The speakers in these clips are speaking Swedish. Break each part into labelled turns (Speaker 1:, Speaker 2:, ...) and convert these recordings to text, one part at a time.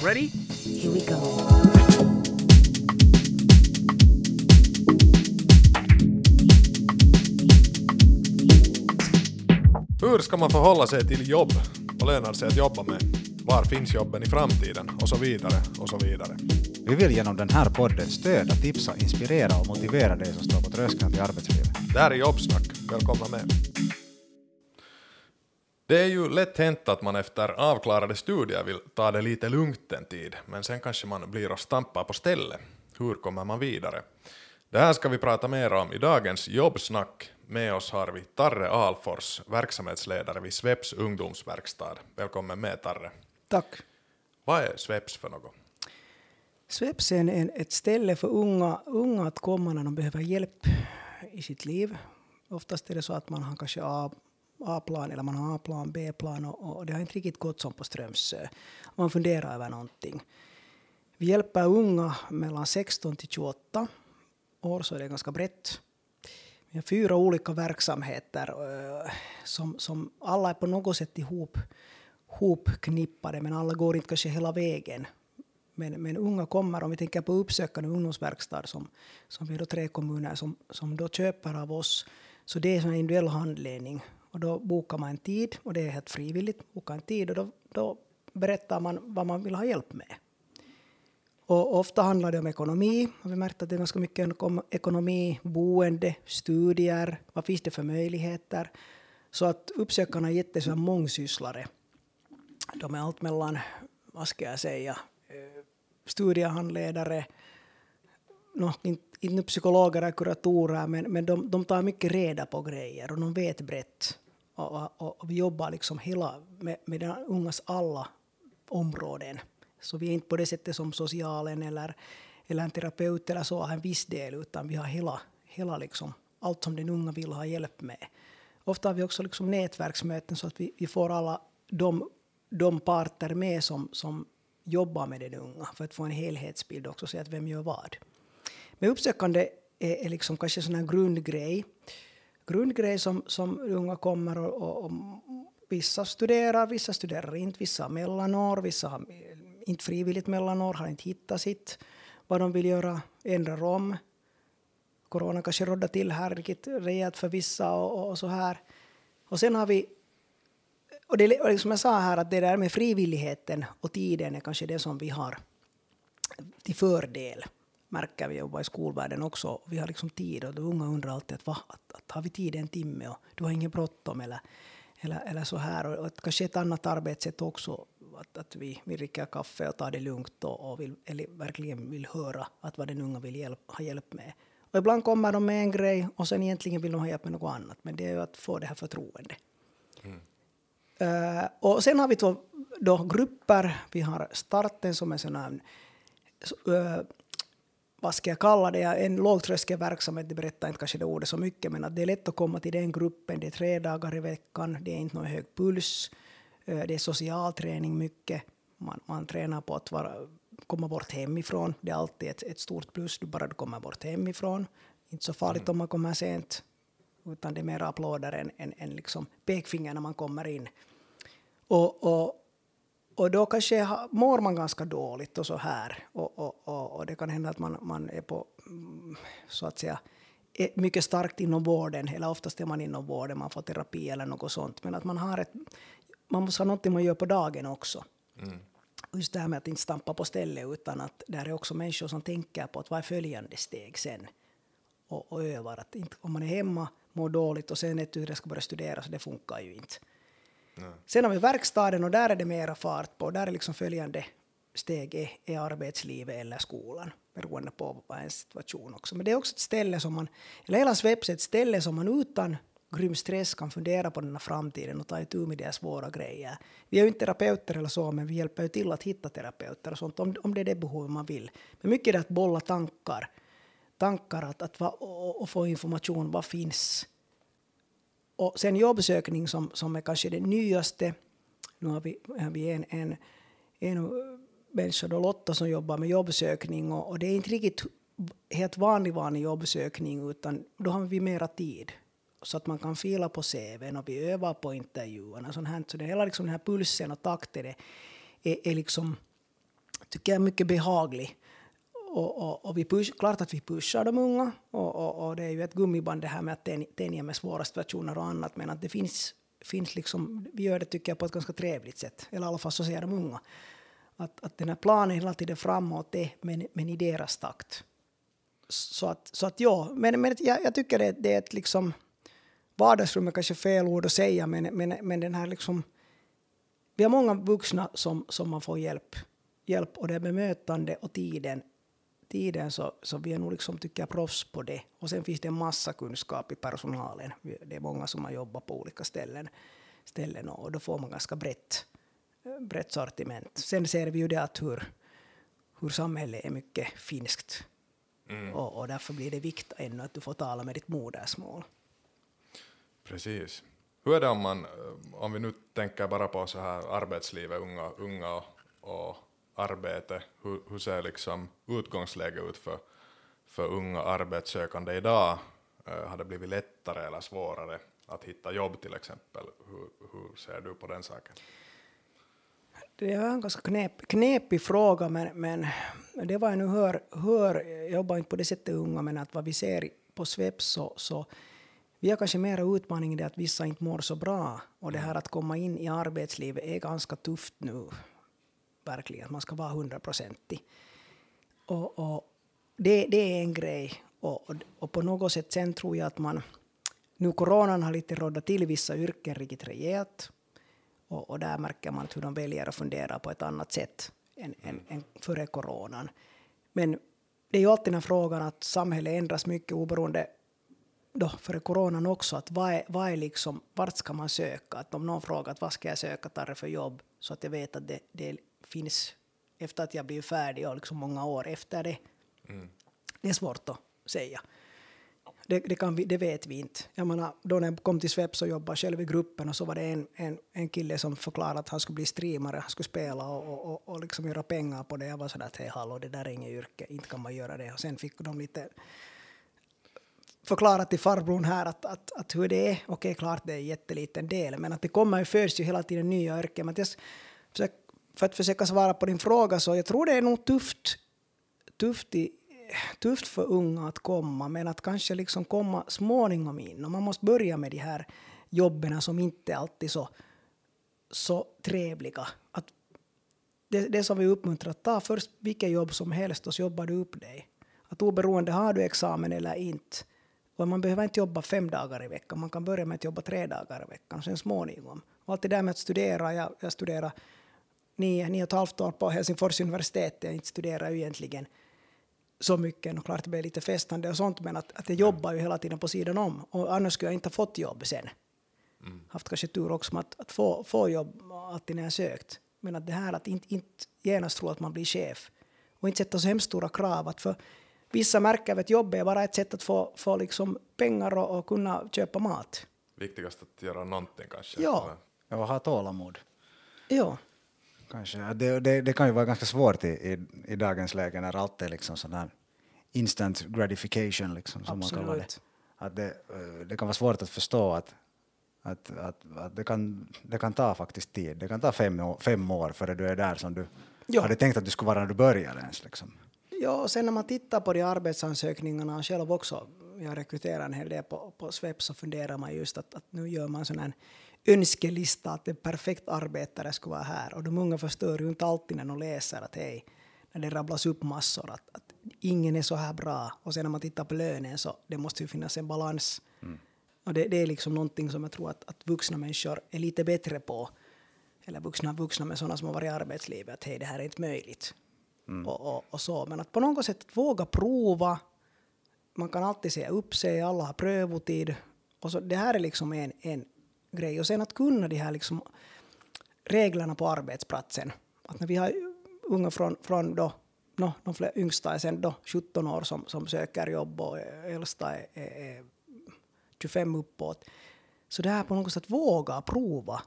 Speaker 1: Ready?
Speaker 2: Here we go.
Speaker 3: Hur ska man förhålla sig till jobb? Vad lönar sig att jobba med? Var finns jobben i framtiden? Och så vidare, och så vidare.
Speaker 4: Vi vill genom den här podden stödja, tipsa, inspirera och motivera dig som står på tröskeln till arbetslivet.
Speaker 3: Det här är Jobbsnack. Välkomna med. Det är ju lätt hänt att man efter avklarade studier vill ta det lite lugnt en tid, men sen kanske man blir och stampar på stället. Hur kommer man vidare? Det här ska vi prata mer om i dagens Jobbsnack. Med oss har vi Tarre Alfors, verksamhetsledare vid Sveps ungdomsverkstad. Välkommen med Tarre.
Speaker 5: Tack.
Speaker 3: Vad är Sveps för något?
Speaker 5: Sveps är en, ett ställe för unga, unga att komma när de behöver hjälp i sitt liv. Oftast är det så att man har kanske A-plan eller man har A-plan, B-plan och, och det har inte riktigt gått som på Strömsö. Eh, man funderar över någonting. Vi hjälper unga mellan 16 till 28 år, så är det ganska brett. Vi har fyra olika verksamheter eh, som, som alla är på något sätt ihop, hopknippade, men alla går inte kanske hela vägen. Men, men unga kommer, om vi tänker på uppsökande ungdomsverkstad som, som vi är då tre kommuner som, som då köper av oss, så det är en individuell handledning. Och då bokar man en tid, och det är helt frivilligt, boka en tid och då, då berättar man vad man vill ha hjälp med. Och ofta handlar det om ekonomi. Vi märkt att det är ganska mycket om ekonomi, boende, studier. Vad finns det för möjligheter? Så att uppsökarna är jätte mångsysslare. De är allt mellan, vad ska jag säga, eh, studiehandledare, no, inte, inte psykologer och kuratorer, men, men de, de tar mycket reda på grejer och de vet brett. Och, och, och vi jobbar liksom hela med, med den ungas alla områden. Så vi är inte på det sättet som socialen eller, eller en terapeut eller så har en viss del, utan vi har hela, hela liksom, allt som den unga vill ha hjälp med. Ofta har vi också liksom nätverksmöten så att vi, vi får alla de, de parter med som, som jobbar med den unga för att få en helhetsbild också, se att vem gör vad. Men uppsökande är, är liksom kanske en sån här grundgrej. Grundgrej som, som unga kommer och, och, och vissa studerar, vissa studerar inte, vissa har mellanår, vissa har inte frivilligt mellanår, har inte hittat sitt, vad de vill göra, ändrar om. Corona kanske råddar till här riktigt rejält för vissa och, och, så här. Och sen har vi, och det och som jag sa här, att det där med frivilligheten och tiden är kanske det som vi har till fördel märker vi jobbar i skolvärlden också. Vi har liksom tid och de unga undrar alltid att, va, att, att har vi tid en timme och du har ingen bråttom eller, eller, eller så här. Och, och kanske ett annat arbetssätt också att, att vi, vi dricker kaffe och tar det lugnt och, och vill, eller verkligen vill höra att vad den unga vill hjälp, ha hjälp med. Och ibland kommer de med en grej och sen egentligen vill de ha hjälp med något annat. Men det är ju att få det här förtroendet. Mm. Uh, och sen har vi då, då grupper. Vi har starten som är sån här, uh, vad ska jag kalla det, en lågtröskelverksamhet. Det berättar inte kanske det ordet så mycket, men att det är lätt att komma till den gruppen. Det är tre dagar i veckan, det är inte någon hög puls. Det är social träning mycket. Man, man tränar på att vara, komma bort hemifrån. Det är alltid ett, ett stort plus, du bara du kommer bort hemifrån. Inte så farligt mm. om man kommer sent, utan det är mer applåder än, än, än liksom pekfinger när man kommer in. Och, och, och då kanske mår man ganska dåligt och så här. Och, och, och, och det kan hända att man, man är på, så att säga, mycket starkt inom vården, eller oftast är man inom vården, man får terapi eller något sånt. Men att man har ett man måste ha någonting man gör på dagen också. Mm. Just det här med att inte stampa på stället utan att där är också människor som tänker på att vad är följande steg sen och, och övar. Att inte, om man är hemma, mår dåligt och sen ett tur ska börja studera så det funkar ju inte. Sen har vi verkstaden och där är det mera fart på. Där är liksom följande steg är, är arbetslivet eller skolan beroende på vad ens situation också. Men det är också ett ställe som man, eller hela Sveps är ett ställe som man utan grym stress kan fundera på den här framtiden och ta itu med de svåra grejer. Vi är ju inte terapeuter eller så, men vi hjälper ju till att hitta terapeuter och sånt om, om det är det behovet man vill. Men mycket är det att bolla tankar, tankar att, att va, och, och, få information, vad finns? Och sen jobbsökning som, som är kanske det nyaste. Nu har vi, har vi en, en, en människa, då Lotta, som jobbar med jobbsökning och, och det är inte riktigt helt vanlig, vanlig jobbsökning utan då har vi mera tid så att man kan fila på CVn och vi övar på intervjuerna. Sånt här. Så det hela liksom den här pulsen och takten är, är, är liksom tycker jag mycket behaglig. Och, och, och vi push, klart att vi pushar de unga och, och, och det är ju ett gummiband det här med att tänja med svåra situationer och annat men att det finns, finns liksom, vi gör det tycker jag på ett ganska trevligt sätt, eller i alla fall så säger de unga. Att, att den här planen hela tiden framåt är men, men i deras takt. Så att, så att ja, men, men jag, jag tycker det, det är ett liksom vardagsrum är kanske fel ord att säga men, men, men den här liksom vi har många vuxna som, som man får hjälp, hjälp och det är bemötande och tiden tiden så, så vi är nog liksom, tycker jag, proffs på det. Och sen finns det en massa kunskap i personalen. Det är många som har jobbat på olika ställen, ställen och då får man ganska brett, brett sortiment. Sen ser vi ju det att hur, hur samhället är mycket finskt. Mm. Och, och därför blir det viktigt ännu att du får tala med ditt modersmål.
Speaker 3: Precis. Hur är det om man, om vi nu tänker bara på så här arbetslivet, unga, unga och arbete, hur, hur ser liksom utgångsläget ut för, för unga arbetssökande idag? Uh, har det blivit lättare eller svårare att hitta jobb till exempel? Hur, hur ser du på den saken?
Speaker 5: Det är en ganska knep, knepig fråga, men, men det var jag nu hör, hör, jag jobbar inte på det sättet unga, men att vad vi ser på Sveps så, så vi har kanske mera utmaning i det att vissa inte mår så bra. Och det här att komma in i arbetslivet är ganska tufft nu verkligen. Man ska vara hundraprocentig. Och, och det, det är en grej. Och, och, och, på något sätt sen tror jag att man... Nu coronan har lite råddat till vissa yrken riktigt rejält. Och, och där märker man hur de väljer att fundera på ett annat sätt än, än, än före coronan. Men det är ju alltid den här frågan att samhället ändras mycket oberoende då före coronan också, att vad är, vad är liksom, vart ska man söka? Att om någon frågar att vad ska jag söka tar för jobb, så att jag vet att det, det finns efter att jag blivit färdig och liksom många år efter det. Mm. Det är svårt att säga. Det, det, kan vi, det vet vi inte. Jag menar, då när jag kom till Sveps och jobbade själv i gruppen och så var det en, en, en kille som förklarade att han skulle bli streamare, han skulle spela och, och, och liksom göra pengar på det. Jag var sådär att hej hallå, det där är inget yrke, inte kan man göra det. Och sen fick de lite förklara till farbrorn här att, att, att hur det är. Okej, klart det är en jätteliten del, men att det kommer ju föds ju hela tiden nya yrken. Men jag försöker för att försöka svara på din fråga så jag tror det är nog tufft, tufft, i, tufft för unga att komma, men att kanske liksom komma småningom in. Och man måste börja med de här jobben som inte alltid är så, så trevliga. Att det, det som vi uppmuntrar, att ta först vilket jobb som helst och så jobbar du upp dig. Att oberoende har du examen eller inte. Och man behöver inte jobba fem dagar i veckan, man kan börja med att jobba tre dagar i veckan, sen småningom. Och allt det där med att studera, jag, jag studerar nio, nio och ett halvt år på Helsingfors universitet. Jag inte studerar ju egentligen så mycket. Och klart det blev lite festande och sånt, men att, att jag jobbar ju hela tiden på sidan om. Och annars skulle jag inte ha fått jobb sen. Mm. Haft kanske tur också med att, att få, få jobb alltid när jag sökt. Men att det här att inte, inte genast tro att man blir chef. Och inte sätta så hemskt stora krav. Att för vissa märker att jobbet är bara ett sätt att få, få liksom pengar och, och kunna köpa mat.
Speaker 3: Viktigast att göra någonting kanske.
Speaker 5: Ja.
Speaker 4: Ja, och ha tålamod.
Speaker 5: Ja.
Speaker 4: Kanske. Det, det, det, kan ju vara ganska svårt i, i, i dagens läge när allt är liksom sån här instant gratification liksom, som
Speaker 5: Absolut.
Speaker 4: man kallar det. Att det, eh, det kan vara svårt att förstå att, att, att, att det, kan, det kan ta faktiskt tid. Det kan ta fem år, fem år före du är där som du ja. hade tänkt att du skulle vara när du började ens. Liksom.
Speaker 5: Ja, och sen när man tittar på de arbetsansökningarna själv också, jag rekryterar en hel del på, på Svep, så funderar man just att, att nu gör man sån här önskelista att en perfekt arbetare skulle vara här. Och de unga förstår ju inte alltid när de läser att hej, när det rabblas upp massor att, att ingen är så här bra. Och sen när man tittar på lönen så det måste ju finnas en balans. Mm. Och det, det, är liksom någonting som jag tror att, att vuxna människor är lite bättre på. Eller vuxna, vuxna med sådana som har varit i arbetslivet, att hej, det här är inte möjligt. Mm. Och, och, och, så. Men att på något sätt våga prova. Man kan alltid säga upp sig, alla har prövotid. Och så, det här är liksom en, en grej. Och sen att kunna de här liksom reglerna på arbetsplatsen. Att när vi har unga från, från då, no, de flera yngsta är sen då 17 år som, som söker jobb och äldsta är, är, är 25 uppåt. Så det här på något sätt våga prova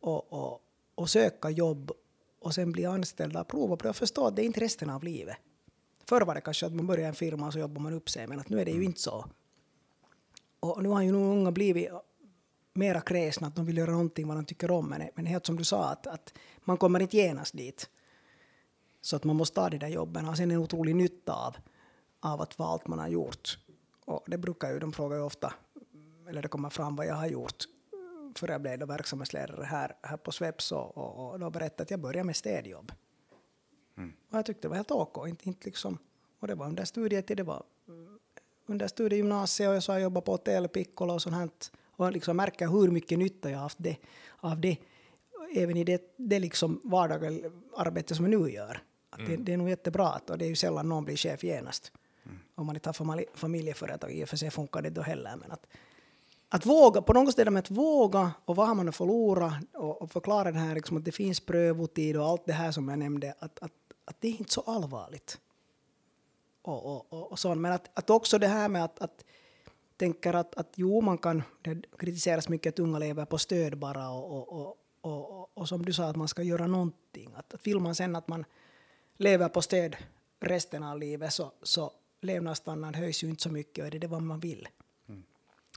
Speaker 5: och, och, och söka jobb och sen bli anställda och prova på det och förstå att det är inte resten av livet. Förr var det kanske att man börjar en firma och så jobbar man upp sig, men att nu är det ju inte så. Och nu har ju nog unga blivit mera kräsna, att de vill göra någonting vad de tycker om. Men, men helt som du sa, att, att man kommer inte genast dit. Så att man måste ta de där jobben och sen en otrolig nytta av, av att vad allt man har gjort. Och det brukar ju, de frågar ju ofta, eller det kommer fram vad jag har gjort för jag blev då verksamhetsledare här, här på Sveps och, och, och då berättade jag att jag började med städjobb. Och jag tyckte det var helt ok. Inte, inte liksom, och det var under studietid, det var mm, under studiegymnasiet och jag så har jobbat på hotell, piccolo och sånt här. Och liksom märker hur mycket nytta jag har haft det, av det. Även i det, det liksom vardagliga arbete som jag nu gör. Att det, det är nog jättebra att, och det är ju sällan någon blir chef genast. Om man inte har familj, familjeföretag, i och för sig funkar det då heller. Men att, att våga, på något ställe med att våga och vad har man att förlora och, och förklara det här liksom att det finns prövotid och allt det här som jag nämnde, att, att, att det är inte så allvarligt. Och, och, och, och sånt. Men att, att också det här med att, att tänker att, att jo, man kan, det kritiseras mycket att unga lever på stöd bara och, och, och, och, och, som du sa att man ska göra någonting. Att, att vill man sen att man lever på stöd resten av livet så, så levnadsstandarden höjs ju inte så mycket och är det det vad man vill.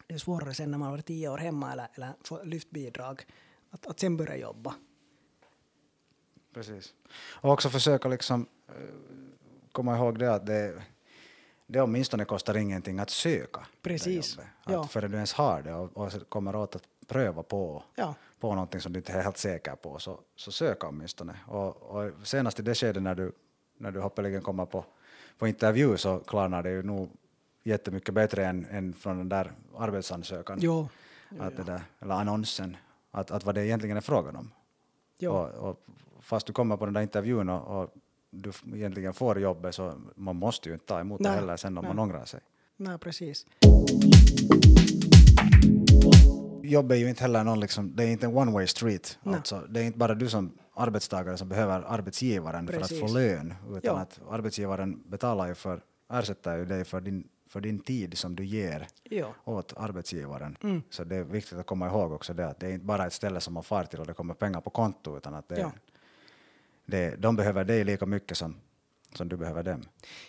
Speaker 5: Det är svårare sen när man har varit tio år hemma eller, eller får lyft bidrag att, att sen börja jobba.
Speaker 4: Precis. Och också försöka liksom eh, komma ihåg det att det, det åtminstone kostar ingenting att söka.
Speaker 5: Precis.
Speaker 4: Det jobbet. Att
Speaker 5: Ja.
Speaker 4: Före du ens har det och, och kommer åt att pröva på,
Speaker 5: Ja.
Speaker 4: på någonting som du inte är helt säker på så, så söka åtminstone. Och, och senast i det skedet när du, när du hoppeligen kommer på, på intervju så klarnar det ju nog jättemycket bättre än, än från den där arbetsansökan.
Speaker 5: Jo.
Speaker 4: att det där, eller annonsen. Att, att vad det egentligen är frågan om. Och, och fast du kommer på den där intervjun och, och du egentligen får jobbet så man måste ju inte ta emot det
Speaker 5: Nej,
Speaker 4: heller sen om
Speaker 5: nej.
Speaker 4: man ångrar sig.
Speaker 5: Nej, precis.
Speaker 4: Jobb är ju inte heller någon liksom, det är inte en one way street.
Speaker 5: Nej.
Speaker 4: Alltså, det är inte bara du som arbetstagare som behöver arbetsgivaren för att
Speaker 5: Precis.
Speaker 4: få lön, utan
Speaker 5: Ja.
Speaker 4: att arbetsgivaren betalar ju för, ersätter ju dig för din, för din tid som du ger
Speaker 5: Ja.
Speaker 4: åt arbetsgivaren.
Speaker 5: Mm.
Speaker 4: Så det är viktigt att komma ihåg också det att det är inte bara ett ställe som man far till och det kommer pengar på konto utan att det,
Speaker 5: Ja.
Speaker 4: Det, de behöver dig lika mycket som, som du behöver dem.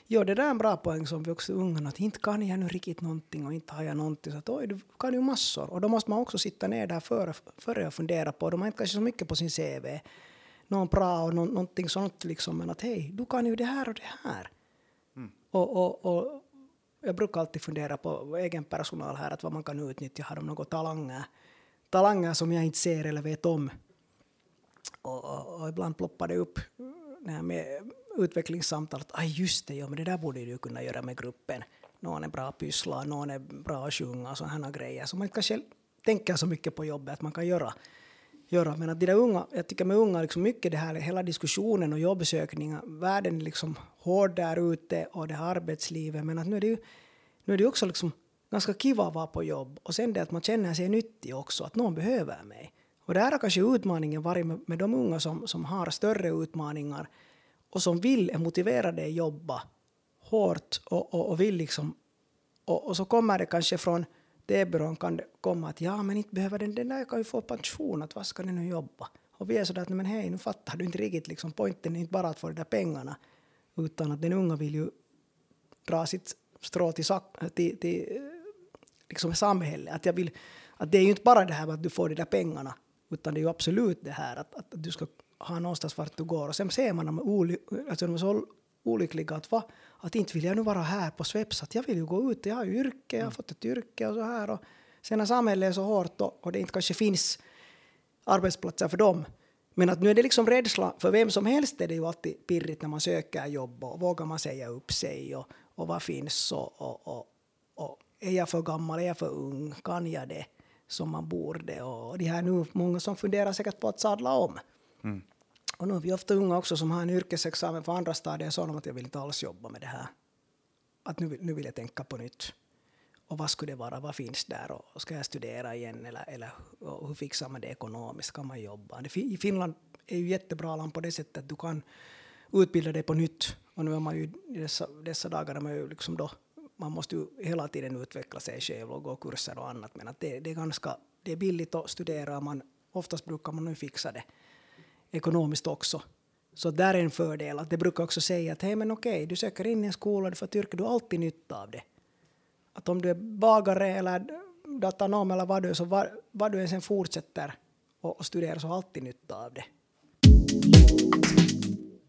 Speaker 5: Jo, det där är en bra poäng som vi också ungarna, att inte kan jag nu riktigt någonting och inte har jag någonting. Så att oj, du kan ju massor. Och då måste man också sitta ner där före, före och fundera på, de har inte kanske så mycket på sin CV, någon bra och någon, någonting sånt liksom, men att hej, du kan ju det här och det här. Och, och, och jag brukar alltid fundera på egen personal här, att vad man kan utnyttja, har de några talanger, talanger som jag inte ser eller vet om. Och, och, och ibland ploppar det upp det här med utvecklingssamtal att aj just det, ja, men det där borde du kunna göra med gruppen. Någon är bra att pyssla, någon är bra att sjunga och sådana grejer. Så man inte kanske tänker så mycket på jobbet att man kan göra. göra. Men att de där unga, jag tycker med unga, liksom mycket det här, hela diskussionen och jobbsökningar, världen är liksom hård där ute och det här arbetslivet, men att nu är det ju nu är det också liksom ganska kiva att vara på jobb och sen det att man känner sig nyttig också, att någon behöver mig. Och där har kanske utmaningen varit med, med de unga som, som har större utmaningar och som vill, är motiverade att jobba hårt och, och, och vill liksom och, och så kommer det kanske från T-byrån kan det komma att ja men inte behöver den, den där kan ju få pension, att vad ska den nu jobba? Och vi är sådär att men hej nu fattar du inte riktigt liksom poängen är inte bara att få de där pengarna utan att den unga vill ju dra sitt strå till, till, till eh, liksom samhället. Att, jag vill, att det är ju inte bara det här med att du får de där pengarna, utan det är ju absolut det här att, att du ska ha någonstans vart du går. Och sen ser man de, oly, alltså de är så olyckliga att, va, att inte vill jag nu vara här på Sveps, att jag vill ju gå ut, jag har yrke, jag har fått ett yrke och så här. Och sen när samhället är så hårt och, och det inte kanske finns arbetsplatser för dem. Men att nu är det liksom rädsla, för vem som helst är det ju alltid pirrigt när man söker jobb och vågar man säga upp sig och, och vad finns och, och, och, och är jag för gammal, är jag för ung, kan jag det som man borde och de här nu, många som funderar säkert på att sadla om. Och nu är vi ofta unga också som har en yrkesexamen på andra stadier så att jag vill inte alls jobba med det här. Att nu, nu vill jag tänka på nytt. Och vad skulle det vara, vad finns där och ska jag studera igen eller, eller hur fixar man det ekonomiskt, kan man jobba? Det, I Finland är ju jättebra land på det sättet att du kan utbilda dig på nytt. Och nu är man ju i dessa, dessa dagar är man ju liksom då, man måste ju hela tiden utveckla sig själv och gå kurser och annat men att det, det är ganska, det är billigt att studera och man, oftast brukar man nu fixa det ekonomiskt också. Så där är en fördel. Att det brukar också säga att hej men okej, du söker in i en skola, du får ett yrke, du har alltid nytta av det. Att om du är bagare eller datanom eller vad du är, så vad, vad du än sen fortsätter och, och studerar så har alltid nytta av det.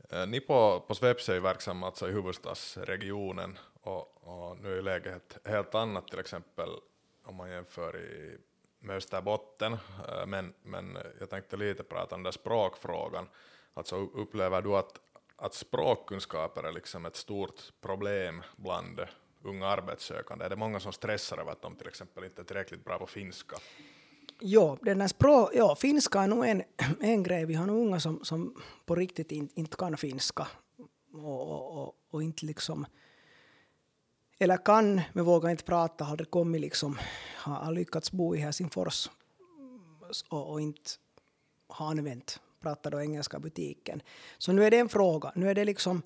Speaker 3: Eh, ni på, på Sveps är ju verksamma alltså i huvudstadsregionen och, och nu är läget helt, annat till exempel om man jämför i, med Österbotten. Eh, men, men jag tänkte lite prata om den där språkfrågan. Alltså upplever du att, att språkkunskaper är liksom ett stort problem bland unga arbetssökande? Är det många som stressar över att de till exempel inte är tillräckligt bra på finska?
Speaker 5: Ja, den här språk, ja, finska är nog en, en grej. Vi har nog unga som, som på riktigt in, inte kan finska. Och, och, och, och inte liksom... Eller kan, men vågar inte prata, har aldrig kommit liksom... Har, lyckats bo i Helsingfors och, och inte har använt, pratar då engelska butiken. Så nu är det en fråga. Nu är det liksom...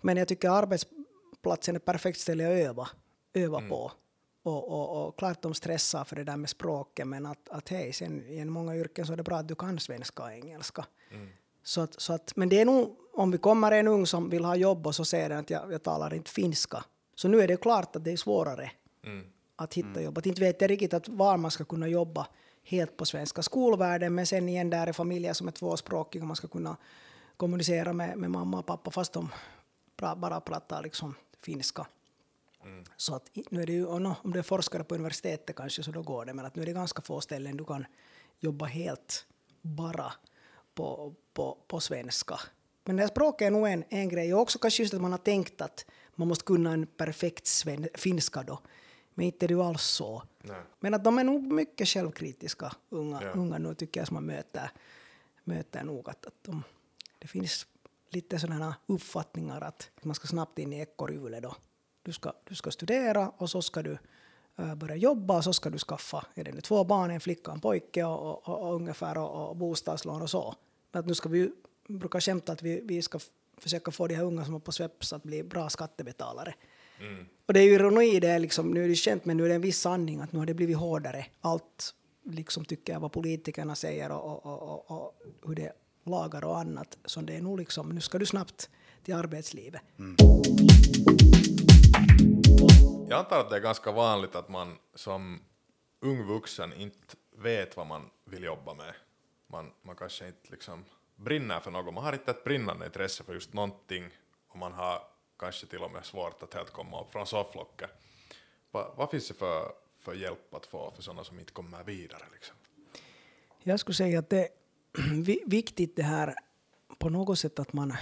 Speaker 5: Men jag tycker arbetsplatsen är perfekt ställe att öva, öva på. Och, och, och klart de stressar för det där med språket men att, att hej, sen i många yrken så är det bra att du kan svenska och engelska. Så att, så att, men det är nog, om vi kommer en ung som vill ha jobb och så säger den att jag, jag talar inte finska. Så nu är det klart att det är svårare att hitta jobb. Att inte vet jag riktigt att var man ska kunna jobba helt på svenska skolvärlden men sen igen där är familjer som är tvåspråkiga och man ska kunna kommunicera med, med mamma och pappa fast de pra, bara pratar liksom finska. Så att nu är det ju, nå, om du är forskare på universitetet kanske så då går det, men att nu är det ganska få ställen du kan jobba helt bara på, på, på svenska. Men det här språket är nog en, en grej, och också kanske just att man har tänkt att man måste kunna en perfekt sven, finska då, men inte är det ju alls så.
Speaker 3: Nej.
Speaker 5: Men att de är nog mycket självkritiska, unga,
Speaker 3: Ja.
Speaker 5: unga nu tycker jag som man möter, möter nog att, att de, det finns lite sådana uppfattningar att man ska snabbt in i ekorrhjulet då. Du ska, du ska studera och så ska du eh, börja jobba och så ska du skaffa, är det nu två barn, en flicka och en pojke och, och, och, och ungefär och, och bostadslån och så. Men att nu ska vi brukar skämta att vi, vi ska försöka få de här unga som är på Sveps att bli bra skattebetalare. Och det är ju ironi, det är liksom, nu är det känt men nu är det en viss sanning att nu har det blivit hårdare. Allt liksom tycker jag vad politikerna säger och, och, och, och, och hur det lagar och annat. Så det är nog liksom, nu ska du snabbt till arbetslivet.
Speaker 3: Jag antar att det är ganska vanligt att man som ung vuxen inte vet vad man vill jobba med. Man, man kanske inte liksom brinner för något, man har inte ett brinnande intresse för just någonting och man har kanske till och med svårt att helt komma upp från sofflocket. Va, vad finns det för, för hjälp att få för sådana som inte kommer vidare? Liksom?
Speaker 5: Jag skulle säga att det är vi- viktigt det här på något sätt att man...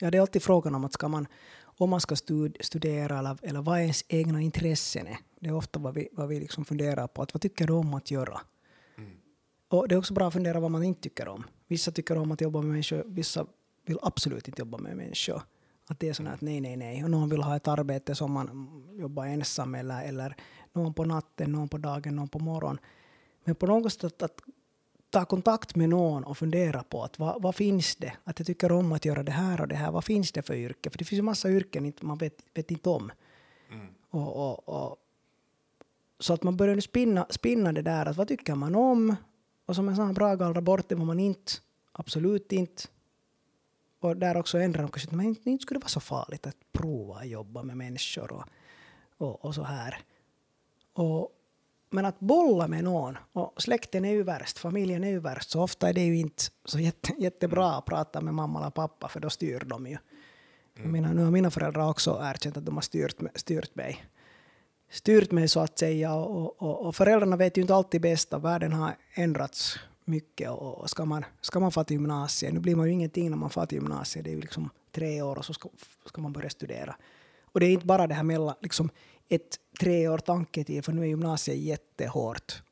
Speaker 5: Ja, det är alltid frågan om att ska man, om man ska stud, studera eller, eller vad ens egna intressen är. Det är ofta vad vi, vad vi liksom funderar på. Att vad tycker du om att göra? Och det är också bra att fundera vad man inte tycker om. Vissa tycker om att jobba med människor, vissa vill absolut inte jobba med människor. Att det är sådär att nej, nej, nej. Och någon vill ha ett arbete som man jobbar ensam eller, eller någon på natten, någon på dagen, någon på morgonen. Men på något sätt att ta kontakt med någon och fundera på att vad, vad finns det? Att jag tycker om att göra det här och det här. Vad finns det för yrke? För det finns ju massa yrken man vet, vet inte om. Och, och, och, så att man börjar spinna, spinna det där att vad tycker man om? Och som en sån här bra gallra bort det vad man inte, absolut inte. Och där också ändrar de kanske att men inte, inte skulle det vara så farligt att prova att jobba med människor och, och, och så här. Och, men att bolla med någon, och släkten är ju värst, familjen är ju värst, så ofta är det ju inte så jätte, jättebra att prata med mamma eller pappa, för då styr de ju. Jag menar, nu har mina föräldrar också erkänt att de har styrt, styrt mig. Styrt mig så att säga, och, och, och föräldrarna vet ju inte alltid bäst, världen har ändrats mycket. Och, och ska, man, ska man få till gymnasiet, nu blir man ju ingenting när man får till gymnasiet, det är ju liksom tre år och så ska, ska man börja studera. Och det är inte bara det här mellan, liksom ett tre år tanketid, för nu är gymnasiet jättehårt.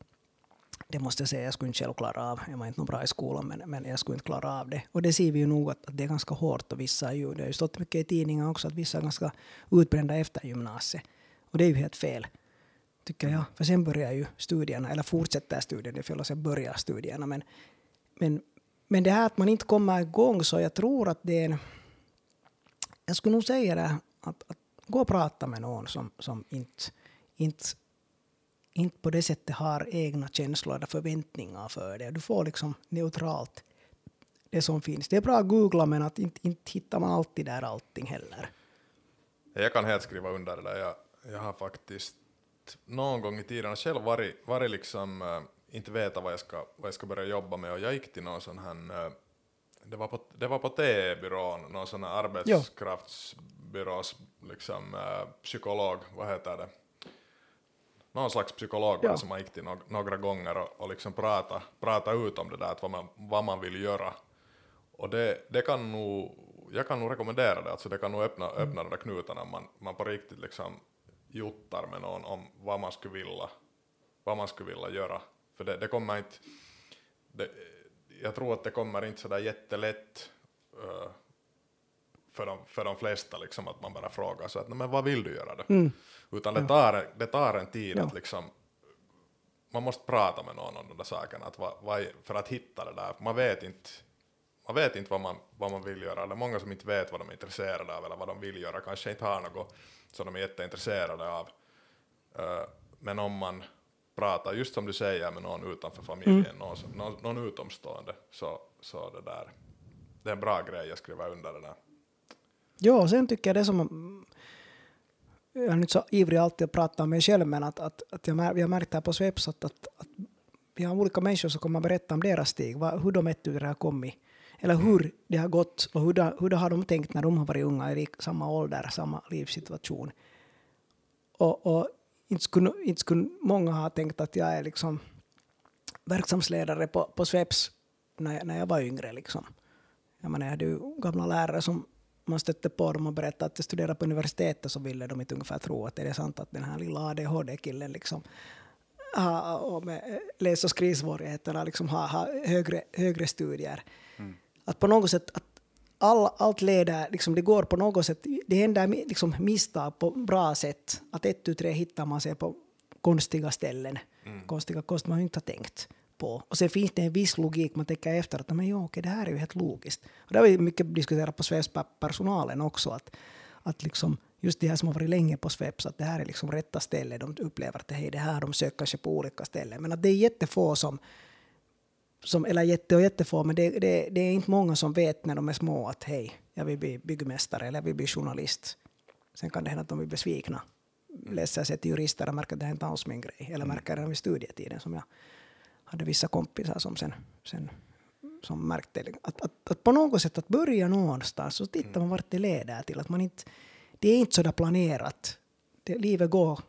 Speaker 5: Det måste jag säga, jag skulle inte själv klara av. Jag var inte någon bra i skolan, men, men jag skulle inte klara av det. Och det ser vi ju nog att, att det är ganska hårt och vissa är ju, det har ju stått mycket i tidningen också, att vissa är ganska utbrända efter gymnasiet. Och det är ju helt fel, tycker jag. För sen börjar ju studierna, eller fortsätter studierna, att säga börjar studierna, men, men, men det här att man inte kommer igång, så jag tror att det är en, jag skulle nog säga det, att, att gå och prata med någon som, som inte, inte, inte på det sättet har egna känslor eller förväntningar för det. Du får liksom neutralt det som finns. Det är bra att googla men att inte, inte hittar man alltid där allting heller.
Speaker 3: Jag kan helt skriva under det där. Jag, jag har faktiskt någon gång i tiden själv varit, varit liksom, äh, inte veta vad jag, ska, vad jag ska börja jobba med och jag gick till någon sån här äh, det var på, det var på T-byrån, någon sån här arbetskraftsbyrås liksom, äh, psykolog, vad heter det? Någon slags psykolog
Speaker 5: Ja.
Speaker 3: som har gick till no- några gånger och, och liksom prata, prata ut om det där, att vad, man, vad man vill göra. Och det, det kan nog, jag kan nog rekommendera det, alltså det kan nog öppna, öppna de där knutarna, man, man på riktigt liksom juttar med någon om vad man skulle vilja, vad man skulle vilja göra. För det, det kommer inte, det, jag tror att det kommer inte sådär jättelätt uh, för, de, för de flesta liksom att man bara frågar så att "Nej, men vad vill du göra då? Utan det tar, det tar en tid
Speaker 5: Ja.
Speaker 3: att liksom man måste prata med någon om de där sakerna att vad, är- för att hitta det där. Man vet inte, man vet inte vad man, vad man vill göra. Är många som inte vet vad de är intresserade av eller vad de vill göra. Kanske inte har något som de är jätteintresserade av. Eh, men om man pratar, just som du säger, med någon utanför familjen, någon, som- någon, någon utomstående, så, så det där, det är en bra grej att skriva under det där.
Speaker 5: Ja, sen tycker jag det som... Jag är inte så ivrig alltid att prata om mig själv, men att, att, att jag, mär, vi har märkt här på Sveps att, att, att vi har olika människor som kommer berätta om deras steg, vad, hur de ett ur det har kommit. Eller hur det har gått och hur, det, hur det har de tänkt när de har varit unga i samma ålder, samma livssituation. Och, och inte, skulle, inte skulle många ha tänkt att jag är liksom verksamhetsledare på, på Sveps när, jag- när jag var yngre. Liksom. Jag, menar, jag hade ju gamla lärare som man stötte på dem och berättade att jag studerade på universitetet så ville de inte ungefär tro att det är sant att den här lilla ADHD-killen liksom ha, och med läs och skrivsvårigheterna liksom ha, ha högre, högre studier. Att på något sätt att all, allt leder, liksom det går på något sätt, det händer liksom misstag på bra sätt. Att ett, tu, tre hittar man sig på konstiga ställen. Konstiga kost man inte har tänkt på. Och sen finns det en viss logik, man tänker efter att men jo, okej, det här är ju helt logiskt. Och det har vi mycket diskuterat på Sveps personalen också, att, att liksom just de här som har varit länge på Sveps, att det här är liksom rätta stället, de upplever att hej, det här de söker kanske på olika ställen. Men att det är jättefå som som, eller jätte och jättefå, men det, det, det är inte många som vet när de är små att hej, jag vill bli byggmästare eller jag vill bli journalist. Sen kan det hända att de blir besvikna. Läser sig till jurister och märker att det här inte alls min grej. Eller märker redan vid studietiden som jag hade vissa kompisar som sen, sen som märkte att, att, att på något sätt att börja någonstans så tittar man vart det leder till. Att man inte, det är inte så där planerat. Det, livet går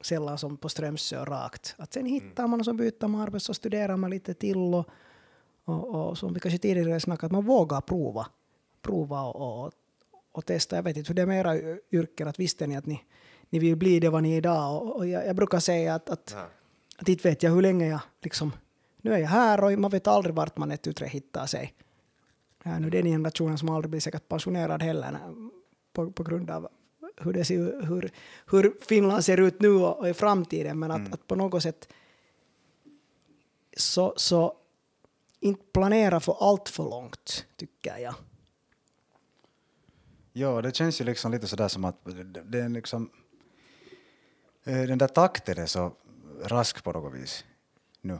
Speaker 5: sällan som på Strömsö rakt. Att sen hittar man och så byter man arbete så studerar man lite till och, och, och som vi kanske tidigare snackat, att man vågar prova. Prova och, och, och testa. Jag vet inte hur det är med era yrken, att visste ni att ni, ni vill bli det vad ni är idag? Och, och jag, jag brukar säga att, att,
Speaker 3: Nej.
Speaker 5: att inte vet jag hur länge jag liksom, nu är jag här och man vet aldrig vart man ett utre hittar sig. Är nu den generationen som aldrig blir säkert pensionerad heller på, på grund av hur, det ser, hur, hur Finland ser ut nu och, och i framtiden. Men att, att på något sätt så, så inte planera för allt för långt, tycker jag.
Speaker 4: Ja, det känns ju liksom lite sådär som att det, är liksom... eh, Den där takten är så rask på något vis nu.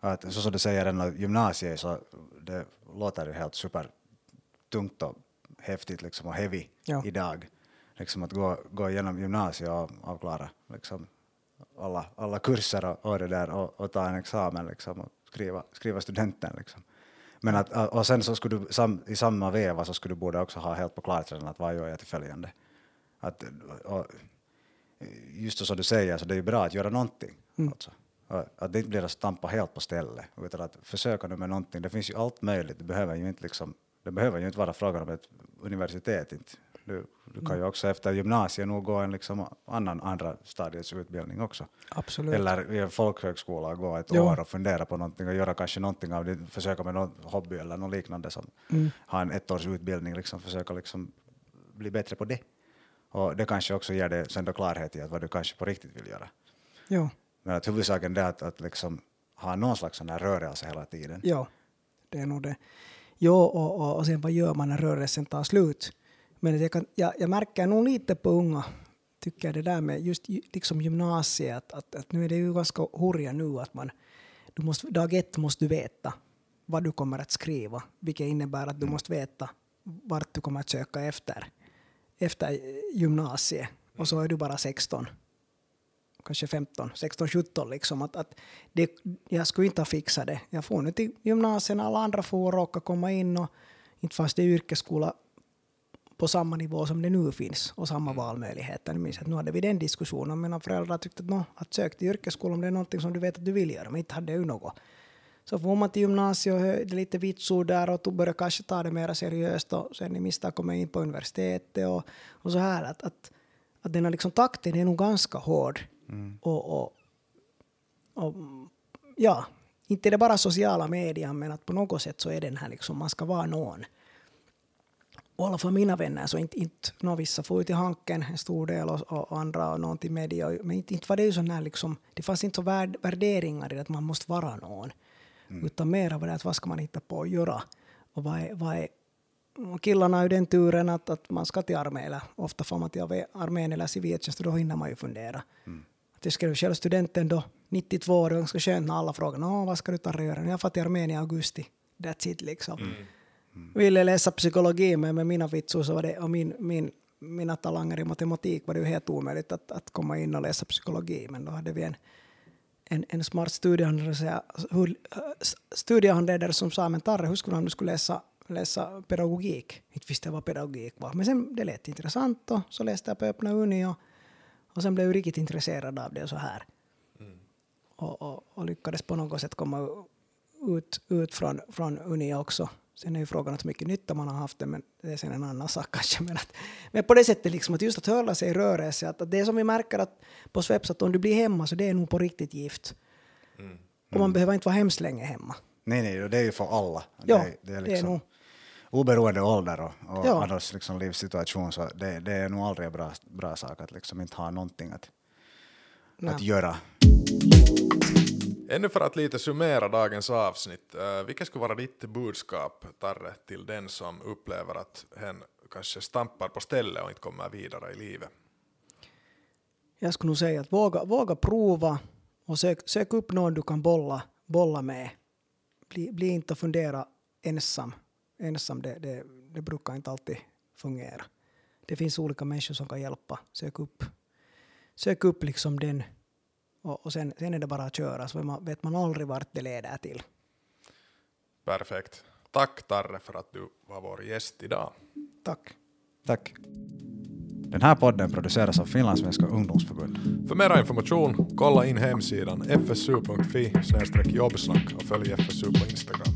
Speaker 4: Att, så som du säger, den gymnasiet så det låter ju helt super tungt och häftigt liksom och heavy
Speaker 5: Ja.
Speaker 4: idag. Liksom att gå, gå igenom gymnasiet och avklara liksom alla, alla kurser och, och det där och, och ta en examen liksom och skriva, skriva studenten liksom. Men att, och sen så skulle du sam, i samma veva så skulle du borde också ha helt på klart redan att vad gör jag till följande. Att, och, just som du säger så det är ju bra att göra någonting. Alltså. Och Att det inte blir att stampa helt på stället utan att försöka nu med någonting. Det finns ju allt möjligt. Det behöver ju inte, liksom, det behöver ju inte vara frågan om ett universitet. Inte. Du, du kan ju också efter gymnasiet nog gå en liksom annan andra stadiets utbildning också.
Speaker 5: Absolut.
Speaker 4: Eller i folkhögskola gå ett
Speaker 5: Jo.
Speaker 4: år och fundera på någonting och göra kanske någonting av det, försöka med någon hobby eller något liknande som ha en ettårs utbildning, liksom försöka liksom bli bättre på det. Och det kanske också ger dig sen då klarhet i att vad du kanske på riktigt vill göra.
Speaker 5: Ja,
Speaker 4: Men att huvudsaken är att, att liksom ha någon slags sån här rörelse hela tiden.
Speaker 5: ja, det är nog det. Jo, och, och, och sen vad gör man när rörelsen tar slut? Men jag, kan, jag, jag märker nog lite på unga, tycker jag det där med just liksom gymnasiet, att, att, att nu är det ju ganska hurja nu att man, du måste, dag ett måste du veta vad du kommer att skriva, vilket innebär att du måste veta vart du kommer att söka efter, efter gymnasiet. Och så är du bara 16 kanske 15, 16, 17 liksom. Att, att det, jag skulle inte ha fixat det. Jag får nu till gymnasiet alla andra får råka komma in och inte fanns det yrkesskola på samma nivå som det nu finns och samma valmöjligheter. Jag minns att nu hade vi den diskussionen. Mina föräldrar tyckte att, no, att sök till yrkesskolan om det är någonting som du vet att du vill göra, men inte hade jag ju något. Så får man till gymnasiet lite vitsord där och började kanske ta det mer seriöst och sen i misstag kom jag in på universitetet och, och så här att, att, att den här liksom takten är nog ganska hård.
Speaker 4: Mm.
Speaker 5: Och, och, och ja, inte är det bara sociala medier men att på något sätt så är den här liksom, man ska vara någon. Och alla fall mina vänner, så inte, inte no, vissa får ut i hanken en stor del och, och andra och någon till media. Men inte, inte var det ju sån här liksom, det fanns inte så värd, värderingar i att man måste vara någon. Utan mer var det att vad ska man hitta på att göra. Och vad är, vad är, och killarna har ju den turen att, att man ska till armén, eller ofta får man till armén eller civiltjänst och då hinner man ju fundera. Att jag skrev själv studenten då, 92 år, det var ganska skönt när alla frågade vad ska du ta göra? Jag får till armén i augusti. That's it liksom. Ville läsa psykologi men med mina vitsor så var det, och min, min, mina talanger i matematik var det ju helt omöjligt att, att komma in och läsa psykologi. Men då hade vi en, en, en smart studiehandledare, hur- studiehandledare som sa men Tarre, hur skulle han du skulle läsa, läsa pedagogik? Inte visste jag vad pedagogik var. Men sen det lät intressant och så läste jag på öppna uni och, och sen blev jag riktigt intresserad av det och så här. Och, och, och lyckades på något sätt komma ut, ut från, från uni också. Sen är ju frågan hur mycket nytta man har haft det, men det är sen en annan sak kanske. Men, att, men på det sättet liksom att just att hålla sig i rörelse, att, att det som vi märker att på Sveps att om du blir hemma så det är nog på riktigt gift. Och man behöver inte vara hemskt länge hemma.
Speaker 4: Nej, nej, det är ju för alla.
Speaker 5: Ja,
Speaker 4: det, är, det är
Speaker 5: det är
Speaker 4: liksom,
Speaker 5: nog.
Speaker 4: oberoende ålder och, och
Speaker 5: Ja.
Speaker 4: annars liksom livssituation så det, det är nog aldrig en bra, bra sak att liksom inte ha någonting att,
Speaker 5: Nej.
Speaker 4: att göra.
Speaker 3: Ännu för att lite summera dagens avsnitt, uh, vilket skulle vara ditt budskap, Tarre, till den som upplever att hen kanske stampar på stället och inte kommer vidare i livet?
Speaker 5: Jag skulle nog säga att våga, våga prova och sök, sök upp någon du kan bolla, bolla med. Bli, bli inte och fundera ensam. Ensam, det, det, det brukar inte alltid fungera. Det finns olika människor som kan hjälpa. Sök upp, sök upp liksom den och, och sen, sen är det bara att köra så man, vet man aldrig vart det leder till.
Speaker 3: Perfekt. Tack Tarre för att du var vår gäst idag.
Speaker 5: Tack.
Speaker 4: Tack. Den här podden produceras av Finlandssvenska ungdomsförbund.
Speaker 3: För mera information, kolla in hemsidan fsu.fi jobbsnack och följ FSU på Instagram.